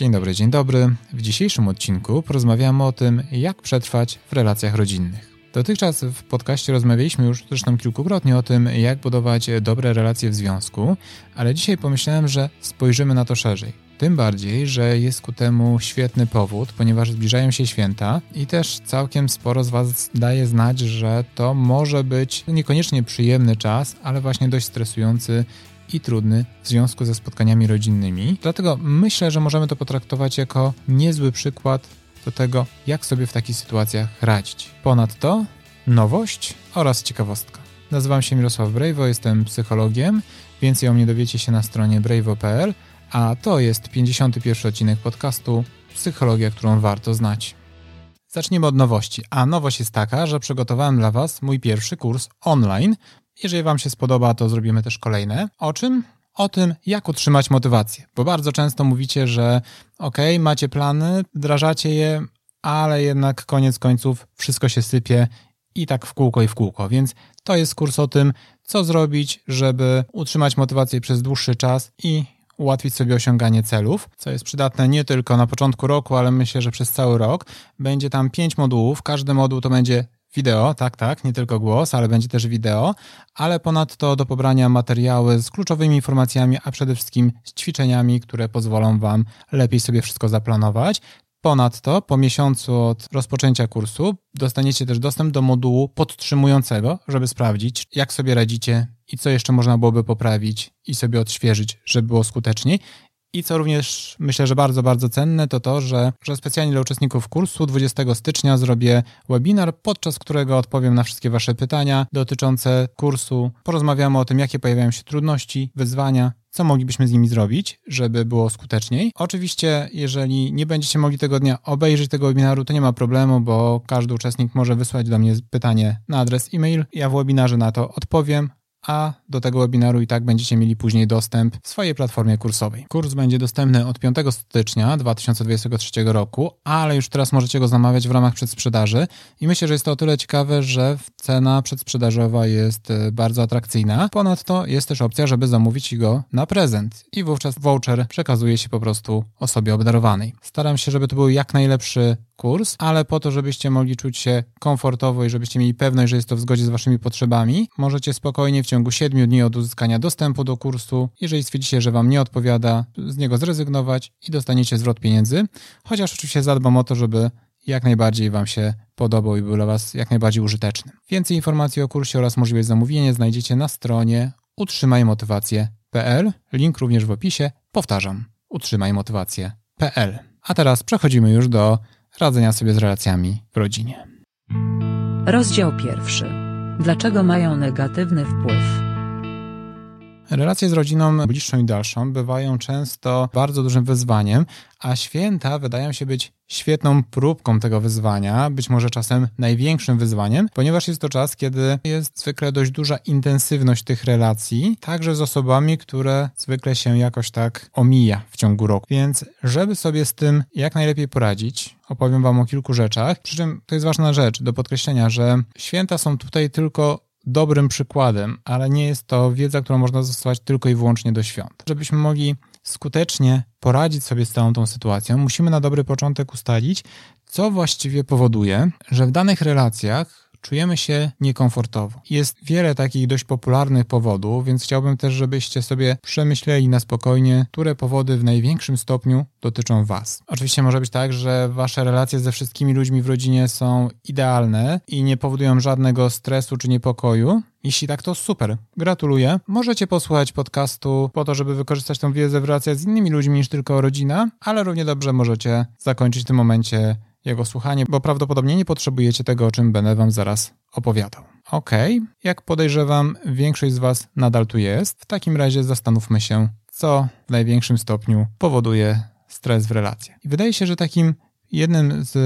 Dzień dobry, dzień dobry. W dzisiejszym odcinku porozmawiamy o tym, jak przetrwać w relacjach rodzinnych. Dotychczas w podcaście rozmawialiśmy już zresztą kilkukrotnie o tym, jak budować dobre relacje w związku, ale dzisiaj pomyślałem, że spojrzymy na to szerzej. Tym bardziej, że jest ku temu świetny powód, ponieważ zbliżają się święta i też całkiem sporo z Was daje znać, że to może być niekoniecznie przyjemny czas, ale właśnie dość stresujący i trudny w związku ze spotkaniami rodzinnymi. Dlatego myślę, że możemy to potraktować jako niezły przykład do tego, jak sobie w takich sytuacjach radzić. Ponadto nowość oraz ciekawostka. Nazywam się Mirosław Brejwo, jestem psychologiem. Więcej o mnie dowiecie się na stronie brejwo.pl, a to jest 51 odcinek podcastu Psychologia, którą warto znać. Zaczniemy od nowości. A nowość jest taka, że przygotowałem dla Was mój pierwszy kurs online. Jeżeli Wam się spodoba, to zrobimy też kolejne. O czym? O tym, jak utrzymać motywację. Bo bardzo często mówicie, że ok, macie plany, wdrażacie je, ale jednak koniec końców wszystko się sypie i tak w kółko i w kółko. Więc to jest kurs o tym, co zrobić, żeby utrzymać motywację przez dłuższy czas i ułatwić sobie osiąganie celów, co jest przydatne nie tylko na początku roku, ale myślę, że przez cały rok. Będzie tam pięć modułów, każdy moduł to będzie wideo, tak, tak, nie tylko głos, ale będzie też wideo, ale ponadto do pobrania materiały z kluczowymi informacjami, a przede wszystkim z ćwiczeniami, które pozwolą Wam lepiej sobie wszystko zaplanować. Ponadto po miesiącu od rozpoczęcia kursu dostaniecie też dostęp do modułu podtrzymującego, żeby sprawdzić, jak sobie radzicie i co jeszcze można byłoby poprawić i sobie odświeżyć, żeby było skuteczniej. I co również myślę, że bardzo, bardzo cenne, to to, że, że specjalnie dla uczestników kursu 20 stycznia zrobię webinar, podczas którego odpowiem na wszystkie Wasze pytania dotyczące kursu. Porozmawiamy o tym, jakie pojawiają się trudności, wyzwania, co moglibyśmy z nimi zrobić, żeby było skuteczniej. Oczywiście, jeżeli nie będziecie mogli tego dnia obejrzeć tego webinaru, to nie ma problemu, bo każdy uczestnik może wysłać do mnie pytanie na adres e-mail. Ja w webinarze na to odpowiem, a do tego webinaru i tak będziecie mieli później dostęp w swojej platformie kursowej. Kurs będzie dostępny od 5 stycznia 2023 roku, ale już teraz możecie go zamawiać w ramach przedsprzedaży i myślę, że jest to o tyle ciekawe, że cena przedsprzedażowa jest e, bardzo atrakcyjna. Ponadto jest też opcja, żeby zamówić go na prezent i wówczas voucher przekazuje się po prostu osobie obdarowanej. Staram się, żeby to był jak najlepszy kurs, ale po to, żebyście mogli czuć się komfortowo i żebyście mieli pewność, że jest to w zgodzie z waszymi potrzebami, możecie spokojnie w ciągu 7 dni od uzyskania dostępu do kursu, jeżeli stwierdzicie, że wam nie odpowiada, z niego zrezygnować i dostaniecie zwrot pieniędzy, chociaż oczywiście zadbam o to, żeby jak najbardziej Wam się podobał i był dla Was jak najbardziej użyteczny. Więcej informacji o kursie oraz możliwość zamówienia znajdziecie na stronie utrzymajmotywację.pl. Link również w opisie. Powtarzam, utrzymajmotywację.pl. A teraz przechodzimy już do radzenia sobie z relacjami w rodzinie. Rozdział pierwszy. Dlaczego mają negatywny wpływ? Relacje z rodziną bliższą i dalszą bywają często bardzo dużym wyzwaniem, a święta wydają się być świetną próbką tego wyzwania, być może czasem największym wyzwaniem, ponieważ jest to czas, kiedy jest zwykle dość duża intensywność tych relacji, także z osobami, które zwykle się jakoś tak omija w ciągu roku. Więc, żeby sobie z tym jak najlepiej poradzić, opowiem Wam o kilku rzeczach. Przy czym to jest ważna rzecz do podkreślenia, że święta są tutaj tylko dobrym przykładem, ale nie jest to wiedza, którą można zastosować tylko i wyłącznie do świąt. Żebyśmy mogli skutecznie poradzić sobie z całą tą sytuacją, musimy na dobry początek ustalić, co właściwie powoduje, że w danych relacjach czujemy się niekomfortowo. Jest wiele takich dość popularnych powodów, więc chciałbym też, żebyście sobie przemyśleli na spokojnie, które powody w największym stopniu dotyczą Was. Oczywiście może być tak, że Wasze relacje ze wszystkimi ludźmi w rodzinie są idealne i nie powodują żadnego stresu czy niepokoju, jeśli tak, to super. Gratuluję. Możecie posłuchać podcastu po to, żeby wykorzystać tą wiedzę w relacjach z innymi ludźmi niż tylko rodzina, ale równie dobrze możecie zakończyć w tym momencie jego słuchanie, bo prawdopodobnie nie potrzebujecie tego, o czym będę Wam zaraz opowiadał. Ok, jak podejrzewam, większość z Was nadal tu jest. W takim razie zastanówmy się, co w największym stopniu powoduje stres w relacjach. I wydaje się, że takim jednym z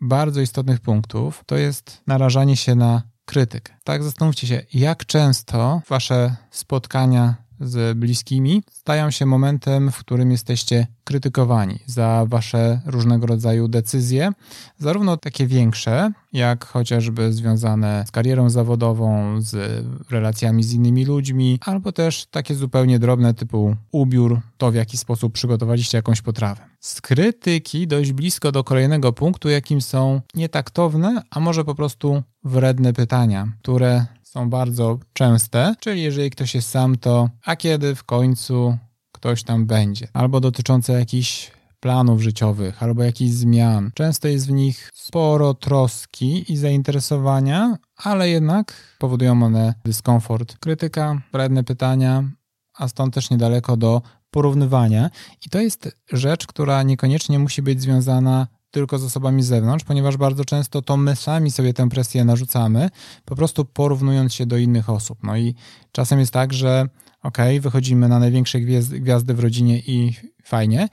bardzo istotnych punktów to jest narażanie się na krytykę. Tak, zastanówcie się, jak często wasze spotkania z bliskimi stają się momentem, w którym jesteście krytykowani za wasze różnego rodzaju decyzje, zarówno takie większe, jak chociażby związane z karierą zawodową, z relacjami z innymi ludźmi, albo też takie zupełnie drobne typu ubiór, to w jaki sposób przygotowaliście jakąś potrawę. Z krytyki dość blisko do kolejnego punktu, jakim są nietaktowne, a może po prostu wredne pytania, które są bardzo częste, czyli jeżeli ktoś jest sam, to a kiedy w końcu ktoś tam będzie, albo dotyczące jakichś planów życiowych, albo jakichś zmian. Często jest w nich sporo troski i zainteresowania, ale jednak powodują one dyskomfort. Krytyka, wredne pytania, a stąd też niedaleko do porównywania. I to jest rzecz, która niekoniecznie musi być związana tylko z osobami z zewnątrz, ponieważ bardzo często to my sami sobie tę presję narzucamy, po prostu porównując się do innych osób. No i czasem jest tak, że ok, wychodzimy na największe gwiazdy w rodzinie i fajnie,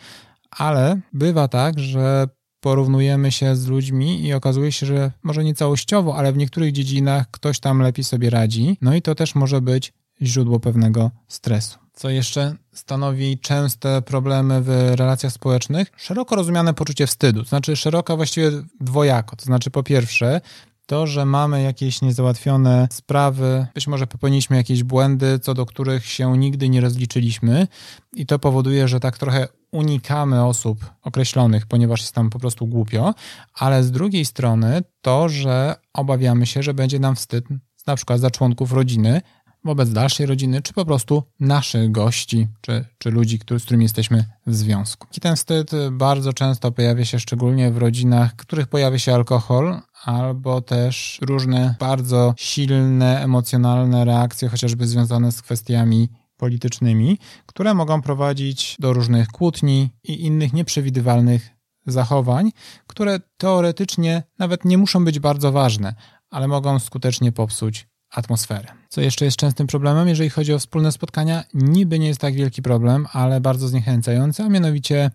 ale bywa tak, że porównujemy się z ludźmi i okazuje się, że może nie całościowo, ale w niektórych dziedzinach ktoś tam lepiej sobie radzi. No i to też może być źródło pewnego stresu. Co jeszcze stanowi częste problemy w relacjach społecznych? Szeroko rozumiane poczucie wstydu, to znaczy szeroka właściwie dwojako. To znaczy po pierwsze, to, że mamy jakieś niezałatwione sprawy, być może popełniliśmy jakieś błędy, co do których się nigdy nie rozliczyliśmy, i to powoduje, że tak trochę unikamy osób określonych, ponieważ jest tam po prostu głupio, ale z drugiej strony to, że obawiamy się, że będzie nam wstyd na przykład za członków rodziny, wobec dalszej rodziny, czy po prostu naszych gości, czy, czy ludzi, który, z którymi jesteśmy w związku. I ten wstyd bardzo często pojawia się szczególnie w rodzinach, w których pojawia się alkohol, albo też różne bardzo silne, emocjonalne reakcje, chociażby związane z kwestiami politycznymi, które mogą prowadzić do różnych kłótni i innych nieprzewidywalnych zachowań, które teoretycznie nawet nie muszą być bardzo ważne, ale mogą skutecznie popsuć atmosferę. Co jeszcze jest częstym problemem, jeżeli chodzi o wspólne spotkania? Niby nie jest tak wielki problem, ale bardzo zniechęcający, a mianowicie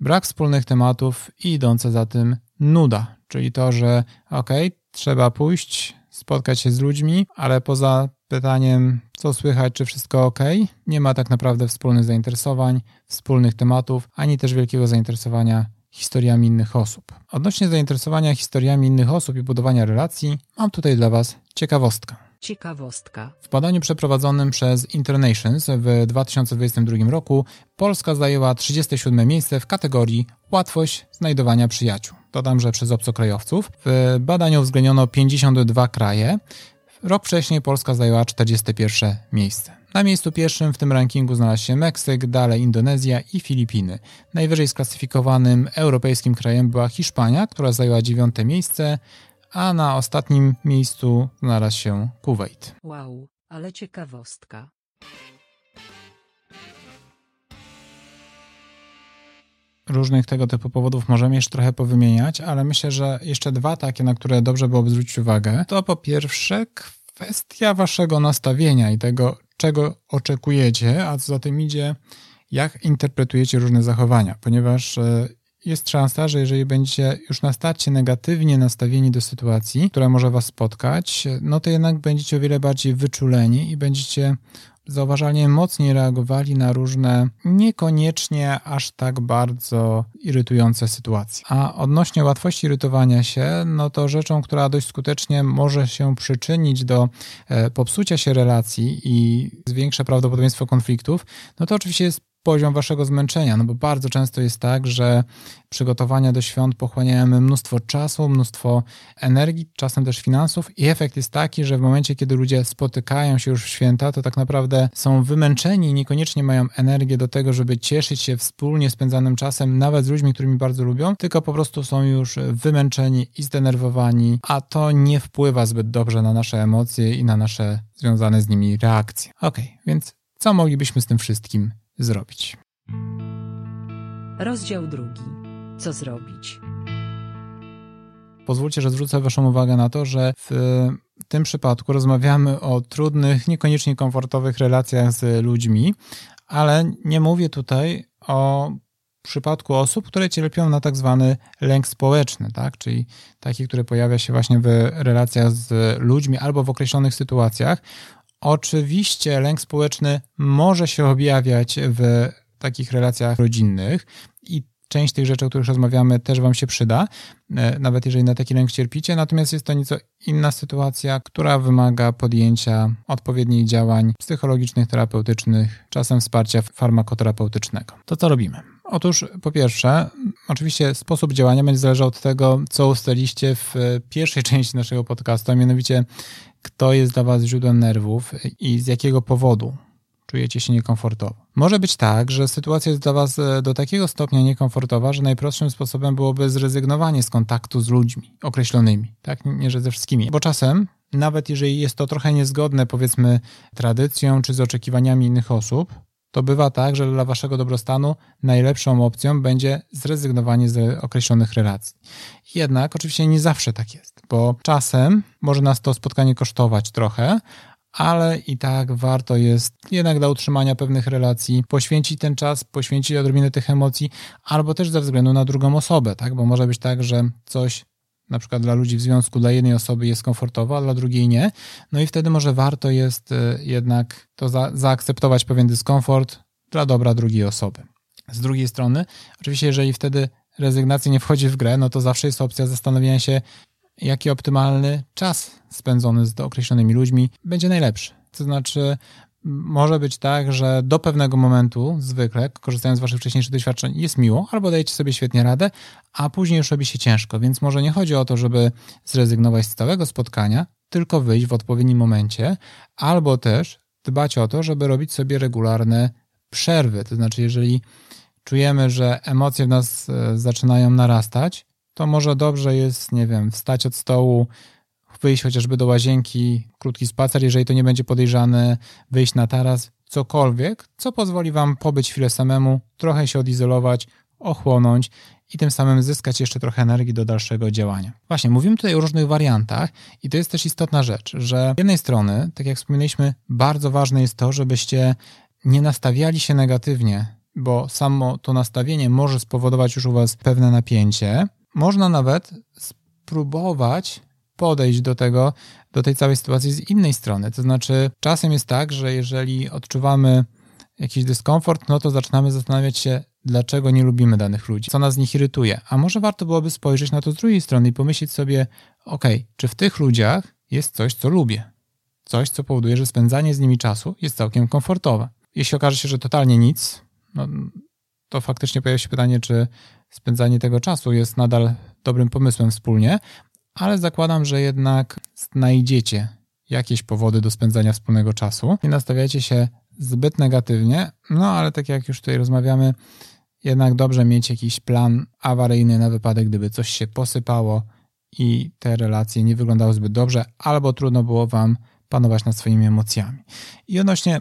brak wspólnych tematów i idące za tym nuda, czyli to, że ok, trzeba pójść, spotkać się z ludźmi, ale poza pytaniem, co słychać, czy wszystko ok, nie ma tak naprawdę wspólnych zainteresowań, wspólnych tematów, ani też wielkiego zainteresowania historiami innych osób. Odnośnie zainteresowania historiami innych osób i budowania relacji, mam tutaj dla Was ciekawostkę. Ciekawostka. W badaniu przeprowadzonym przez Internations w 2022 roku Polska zajęła 37 miejsce w kategorii łatwość znajdowania przyjaciół. Dodam, że przez obcokrajowców. W badaniu uwzględniono 52 kraje. Rok wcześniej Polska zajęła 41 miejsce. Na miejscu pierwszym w tym rankingu znalazł się Meksyk, dalej Indonezja i Filipiny. Najwyżej sklasyfikowanym europejskim krajem była Hiszpania, która zajęła dziewiąte miejsce, a na ostatnim miejscu znalazł się Kuwait. Wow, ale ciekawostka. Różnych tego typu powodów możemy jeszcze trochę powymieniać, ale myślę, że jeszcze dwa takie, na które dobrze byłoby zwrócić uwagę, to po pierwsze kwestia waszego nastawienia i tego, czego oczekujecie, a co za tym idzie, jak interpretujecie różne zachowania, ponieważ e, jest szansa, że jeżeli będziecie już na starcie negatywnie nastawieni do sytuacji, która może was spotkać, no to jednak będziecie o wiele bardziej wyczuleni i będziecie zauważalnie mocniej reagowali na różne, niekoniecznie aż tak bardzo irytujące sytuacje. A odnośnie łatwości irytowania się, no to rzeczą, która dość skutecznie może się przyczynić do e, popsucia się relacji i zwiększa prawdopodobieństwo konfliktów, no to oczywiście jest poziom waszego zmęczenia, no bo bardzo często jest tak, że przygotowania do świąt pochłaniamy mnóstwo czasu, mnóstwo energii, czasem też finansów i efekt jest taki, że w momencie, kiedy ludzie spotykają się już w święta, to tak naprawdę są wymęczeni i niekoniecznie mają energię do tego, żeby cieszyć się wspólnie spędzanym czasem, nawet z ludźmi, którymi bardzo lubią, tylko po prostu są już wymęczeni i zdenerwowani, a to nie wpływa zbyt dobrze na nasze emocje i na nasze związane z nimi reakcje. Ok, więc co moglibyśmy z tym wszystkim zrobić. Rozdział drugi. Co zrobić? Pozwólcie, że zwrócę Waszą uwagę na to, że w tym przypadku rozmawiamy o trudnych, niekoniecznie komfortowych relacjach z ludźmi, ale nie mówię tutaj o przypadku osób, które cierpią na tak zwany lęk społeczny, tak? czyli taki, który pojawia się właśnie w relacjach z ludźmi albo w określonych sytuacjach. Oczywiście lęk społeczny może się objawiać w takich relacjach rodzinnych i część tych rzeczy, o których rozmawiamy, też Wam się przyda, e, nawet jeżeli na taki lęk cierpicie. Natomiast jest to nieco inna sytuacja, która wymaga podjęcia odpowiednich działań psychologicznych, terapeutycznych, czasem wsparcia farmakoterapeutycznego. To co robimy? Otóż po pierwsze, oczywiście sposób działania będzie zależał od tego, co ustaliliście w pierwszej części naszego podcastu, a mianowicie kto jest dla Was źródłem nerwów i z jakiego powodu czujecie się niekomfortowo. Może być tak, że sytuacja jest dla Was e, do takiego stopnia niekomfortowa, że najprostszym sposobem byłoby zrezygnowanie z kontaktu z ludźmi określonymi, tak? Nie, że ze wszystkimi. Bo czasem, nawet jeżeli jest to trochę niezgodne, powiedzmy, tradycją czy z oczekiwaniami innych osób, to bywa tak, że dla waszego dobrostanu najlepszą opcją będzie zrezygnowanie z określonych relacji. Jednak oczywiście nie zawsze tak jest, bo czasem może nas to spotkanie kosztować trochę, ale i tak warto jest jednak dla utrzymania pewnych relacji poświęcić ten czas, poświęcić odrobinę tych emocji, albo też ze względu na drugą osobę, tak? Bo może być tak, że coś na przykład dla ludzi w związku, dla jednej osoby jest komfortowo, a dla drugiej nie. No i wtedy może warto jest y, jednak to za, zaakceptować pewien dyskomfort dla dobra drugiej osoby. Z drugiej strony, oczywiście, jeżeli wtedy rezygnacja nie wchodzi w grę, no to zawsze jest opcja zastanowienia się, jaki optymalny czas spędzony z określonymi ludźmi będzie najlepszy. To znaczy, może być tak, że do pewnego momentu, zwykle, korzystając z Waszych wcześniejszych doświadczeń, jest miło, albo dajecie sobie świetnie radę, a później już robi się ciężko. Więc może nie chodzi o to, żeby zrezygnować z całego spotkania, tylko wyjść w odpowiednim momencie, albo też dbać o to, żeby robić sobie regularne przerwy. To znaczy, jeżeli czujemy, że emocje w nas e, zaczynają narastać, to może dobrze jest, nie wiem, wstać od stołu, wyjść chociażby do łazienki, krótki spacer, jeżeli to nie będzie podejrzane, wyjść na taras, cokolwiek, co pozwoli Wam pobyć chwilę samemu, trochę się odizolować, ochłonąć i tym samym zyskać jeszcze trochę energii do dalszego działania. Właśnie, mówimy tutaj o różnych wariantach i to jest też istotna rzecz, że z jednej strony, tak jak wspominaliśmy, bardzo ważne jest to, żebyście nie nastawiali się negatywnie, bo samo to nastawienie może spowodować już u Was pewne napięcie. Można nawet spróbować podejść do tego, do tej całej sytuacji z innej strony. To znaczy, czasem jest tak, że jeżeli odczuwamy jakiś dyskomfort, no to zaczynamy zastanawiać się, dlaczego nie lubimy danych ludzi, co nas z nich irytuje. A może warto byłoby spojrzeć na to z drugiej strony i pomyśleć sobie, ok, czy w tych ludziach jest coś, co lubię? Coś, co powoduje, że spędzanie z nimi czasu jest całkiem komfortowe. Jeśli okaże się, że totalnie nic, no, to faktycznie pojawia się pytanie, czy spędzanie tego czasu jest nadal dobrym pomysłem wspólnie, ale zakładam, że jednak znajdziecie jakieś powody do spędzania wspólnego czasu. Nie nastawiacie się zbyt negatywnie, no ale tak jak już tutaj rozmawiamy, jednak dobrze mieć jakiś plan awaryjny na wypadek, gdyby coś się posypało i te relacje nie wyglądały zbyt dobrze, albo trudno było Wam panować nad swoimi emocjami. I odnośnie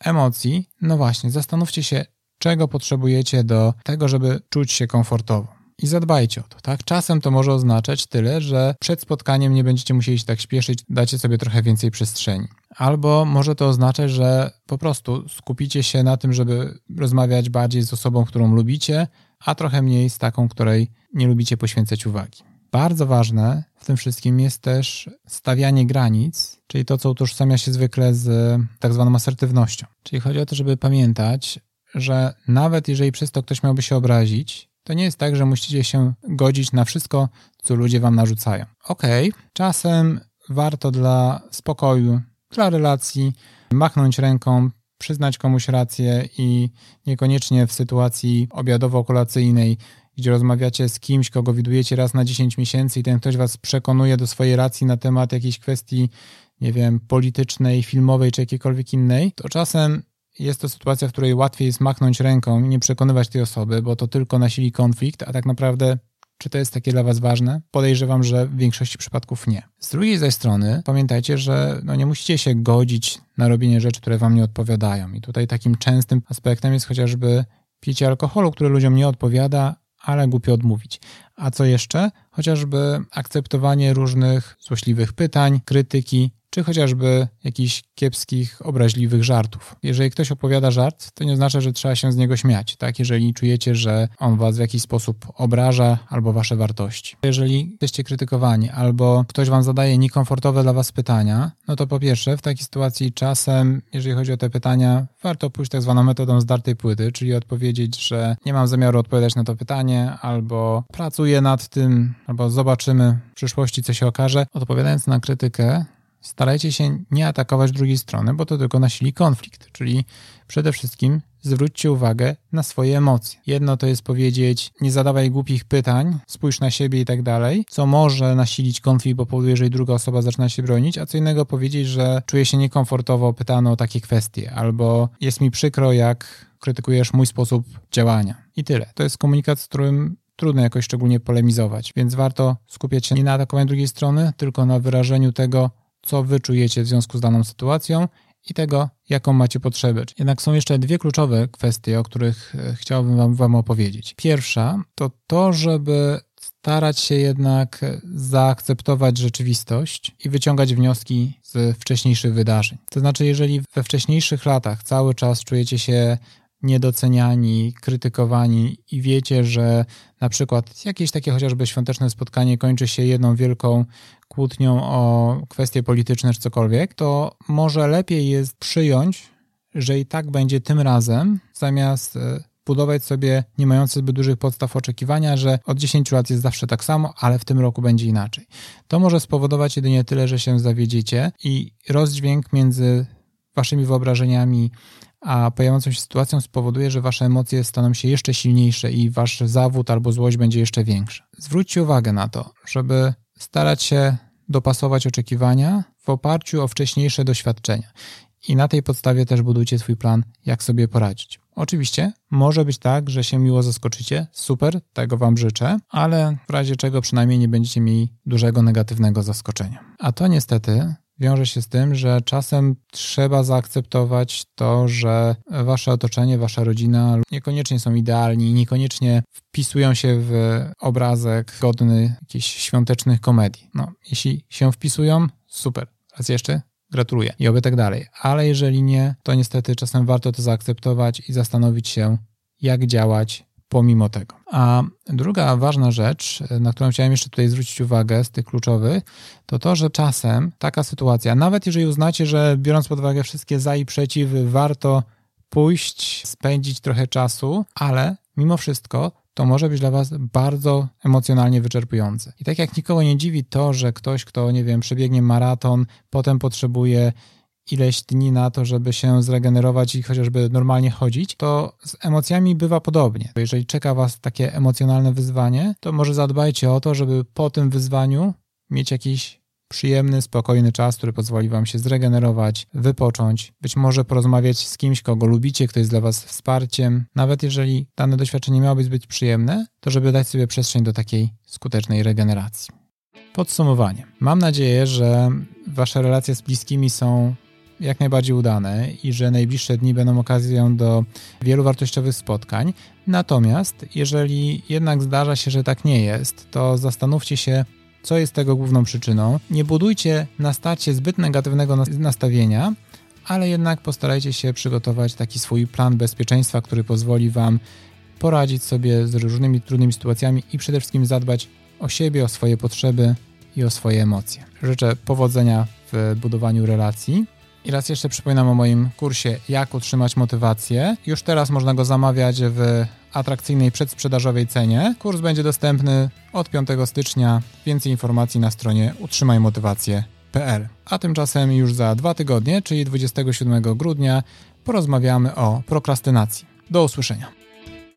emocji, no właśnie, zastanówcie się, czego potrzebujecie do tego, żeby czuć się komfortowo i zadbajcie o to, tak? Czasem to może oznaczać tyle, że przed spotkaniem nie będziecie musieli się tak śpieszyć, dacie sobie trochę więcej przestrzeni. Albo może to oznaczać, że po prostu skupicie się na tym, żeby rozmawiać bardziej z osobą, którą lubicie, a trochę mniej z taką, której nie lubicie poświęcać uwagi. Bardzo ważne w tym wszystkim jest też stawianie granic, czyli to, co utożsamia się zwykle z tak zwaną asertywnością. Czyli chodzi o to, żeby pamiętać, że nawet jeżeli przez to ktoś miałby się obrazić, to nie jest tak, że musicie się godzić na wszystko, co ludzie wam narzucają. Okej, okay, czasem warto dla spokoju, dla relacji machnąć ręką, przyznać komuś rację i niekoniecznie w sytuacji obiadowo-kolacyjnej, gdzie rozmawiacie z kimś, kogo widujecie raz na 10 miesięcy i ten ktoś was przekonuje do swojej racji na temat jakiejś kwestii, nie wiem, politycznej, filmowej czy jakiejkolwiek innej, to czasem jest to sytuacja, w której łatwiej jest machnąć ręką i nie przekonywać tej osoby, bo to tylko nasili konflikt, a tak naprawdę czy to jest takie dla Was ważne? Podejrzewam, że w większości przypadków nie. Z drugiej zaś strony pamiętajcie, że no nie musicie się godzić na robienie rzeczy, które Wam nie odpowiadają. I tutaj takim częstym aspektem jest chociażby picie alkoholu, które ludziom nie odpowiada, ale głupio odmówić. A co jeszcze? Chociażby akceptowanie różnych złośliwych pytań, krytyki, czy chociażby jakichś kiepskich, obraźliwych żartów. Jeżeli ktoś opowiada żart, to nie oznacza, że trzeba się z niego śmiać, tak? Jeżeli czujecie, że on was w jakiś sposób obraża albo wasze wartości. Jeżeli jesteście krytykowani albo ktoś wam zadaje niekomfortowe dla was pytania, no to po pierwsze, w takiej sytuacji czasem, jeżeli chodzi o te pytania, warto pójść tak zwaną metodą zdartej płyty, czyli odpowiedzieć, że nie mam zamiaru odpowiadać na to pytanie, albo pracuję nad tym, albo zobaczymy w przyszłości, co się okaże. Odpowiadając na krytykę, starajcie się nie atakować drugiej strony, bo to tylko nasili konflikt, czyli przede wszystkim zwróćcie uwagę na swoje emocje. Jedno to jest powiedzieć, nie zadawaj głupich pytań, spójrz na siebie i tak dalej, co może nasilić konflikt, bo powoduje, że druga osoba zaczyna się bronić, a co innego powiedzieć, że czuję się niekomfortowo, pytano o takie kwestie, albo jest mi przykro, jak krytykujesz mój sposób działania. I tyle. To jest komunikat, z którym trudno jakoś szczególnie polemizować, więc warto skupiać się nie na atakowaniu drugiej strony, tylko na wyrażeniu tego, co wy czujecie w związku z daną sytuacją i tego, jaką macie potrzebę. Jednak są jeszcze dwie kluczowe kwestie, o których e, chciałbym wam, wam opowiedzieć. Pierwsza to to, żeby starać się jednak zaakceptować rzeczywistość i wyciągać wnioski z wcześniejszych wydarzeń. To znaczy, jeżeli we wcześniejszych latach cały czas czujecie się niedoceniani, krytykowani i wiecie, że na przykład jakieś takie chociażby świąteczne spotkanie kończy się jedną wielką kłótnią o kwestie polityczne czy cokolwiek, to może lepiej jest przyjąć, że i tak będzie tym razem, zamiast e, budować sobie nie mające zbyt dużych podstaw oczekiwania, że od 10 lat jest zawsze tak samo, ale w tym roku będzie inaczej. To może spowodować jedynie tyle, że się zawiedziecie i rozdźwięk między waszymi wyobrażeniami a pojawiającą się sytuacją spowoduje, że wasze emocje staną się jeszcze silniejsze i wasz zawód albo złość będzie jeszcze większa. Zwróćcie uwagę na to, żeby starać się dopasować oczekiwania w oparciu o wcześniejsze doświadczenia. I na tej podstawie też budujcie swój plan, jak sobie poradzić. Oczywiście może być tak, że się miło zaskoczycie, super, tego Wam życzę, ale w razie czego przynajmniej nie będziecie mieli dużego negatywnego zaskoczenia. A to niestety wiąże się z tym, że czasem trzeba zaakceptować to, że wasze otoczenie, wasza rodzina niekoniecznie są idealni, niekoniecznie wpisują się w obrazek godny jakichś świątecznych komedii. No, jeśli się wpisują, super. Raz jeszcze gratuluję i oby tak dalej. Ale jeżeli nie, to niestety czasem warto to zaakceptować i zastanowić się, jak działać pomimo tego. A druga ważna rzecz, na którą chciałem jeszcze tutaj zwrócić uwagę z tych kluczowych, to to, że czasem taka sytuacja, nawet jeżeli uznacie, że biorąc pod uwagę wszystkie za i przeciw, warto pójść, spędzić trochę czasu, ale mimo wszystko to może być dla Was bardzo emocjonalnie wyczerpujące. I tak jak nikogo nie dziwi to, że ktoś, kto, nie wiem, przebiegnie maraton, potem potrzebuje ileś dni na to, żeby się zregenerować i chociażby normalnie chodzić, to z emocjami bywa podobnie. Jeżeli czeka Was takie emocjonalne wyzwanie, to może zadbajcie o to, żeby po tym wyzwaniu mieć jakiś przyjemny, spokojny czas, który pozwoli Wam się zregenerować, wypocząć, być może porozmawiać z kimś, kogo lubicie, kto jest dla Was wsparciem. Nawet jeżeli dane doświadczenie miało być przyjemne, to żeby dać sobie przestrzeń do takiej skutecznej regeneracji. Podsumowanie. Mam nadzieję, że Wasze relacje z bliskimi są jak najbardziej udane i że najbliższe dni będą okazją do wielu wartościowych spotkań. Natomiast jeżeli jednak zdarza się, że tak nie jest, to zastanówcie się, co jest tego główną przyczyną. Nie budujcie na starcie zbyt negatywnego nastawienia, ale jednak postarajcie się przygotować taki swój plan bezpieczeństwa, który pozwoli Wam poradzić sobie z różnymi trudnymi sytuacjami i przede wszystkim zadbać o siebie, o swoje potrzeby i o swoje emocje. Życzę powodzenia w budowaniu relacji. I raz jeszcze przypominam o moim kursie Jak utrzymać motywację. Już teraz można go zamawiać w atrakcyjnej przedsprzedażowej cenie. Kurs będzie dostępny od 5 stycznia. Więcej informacji na stronie utrzymajmotywację.pl. A tymczasem już za dwa tygodnie, czyli 27 grudnia, porozmawiamy o prokrastynacji. Do usłyszenia.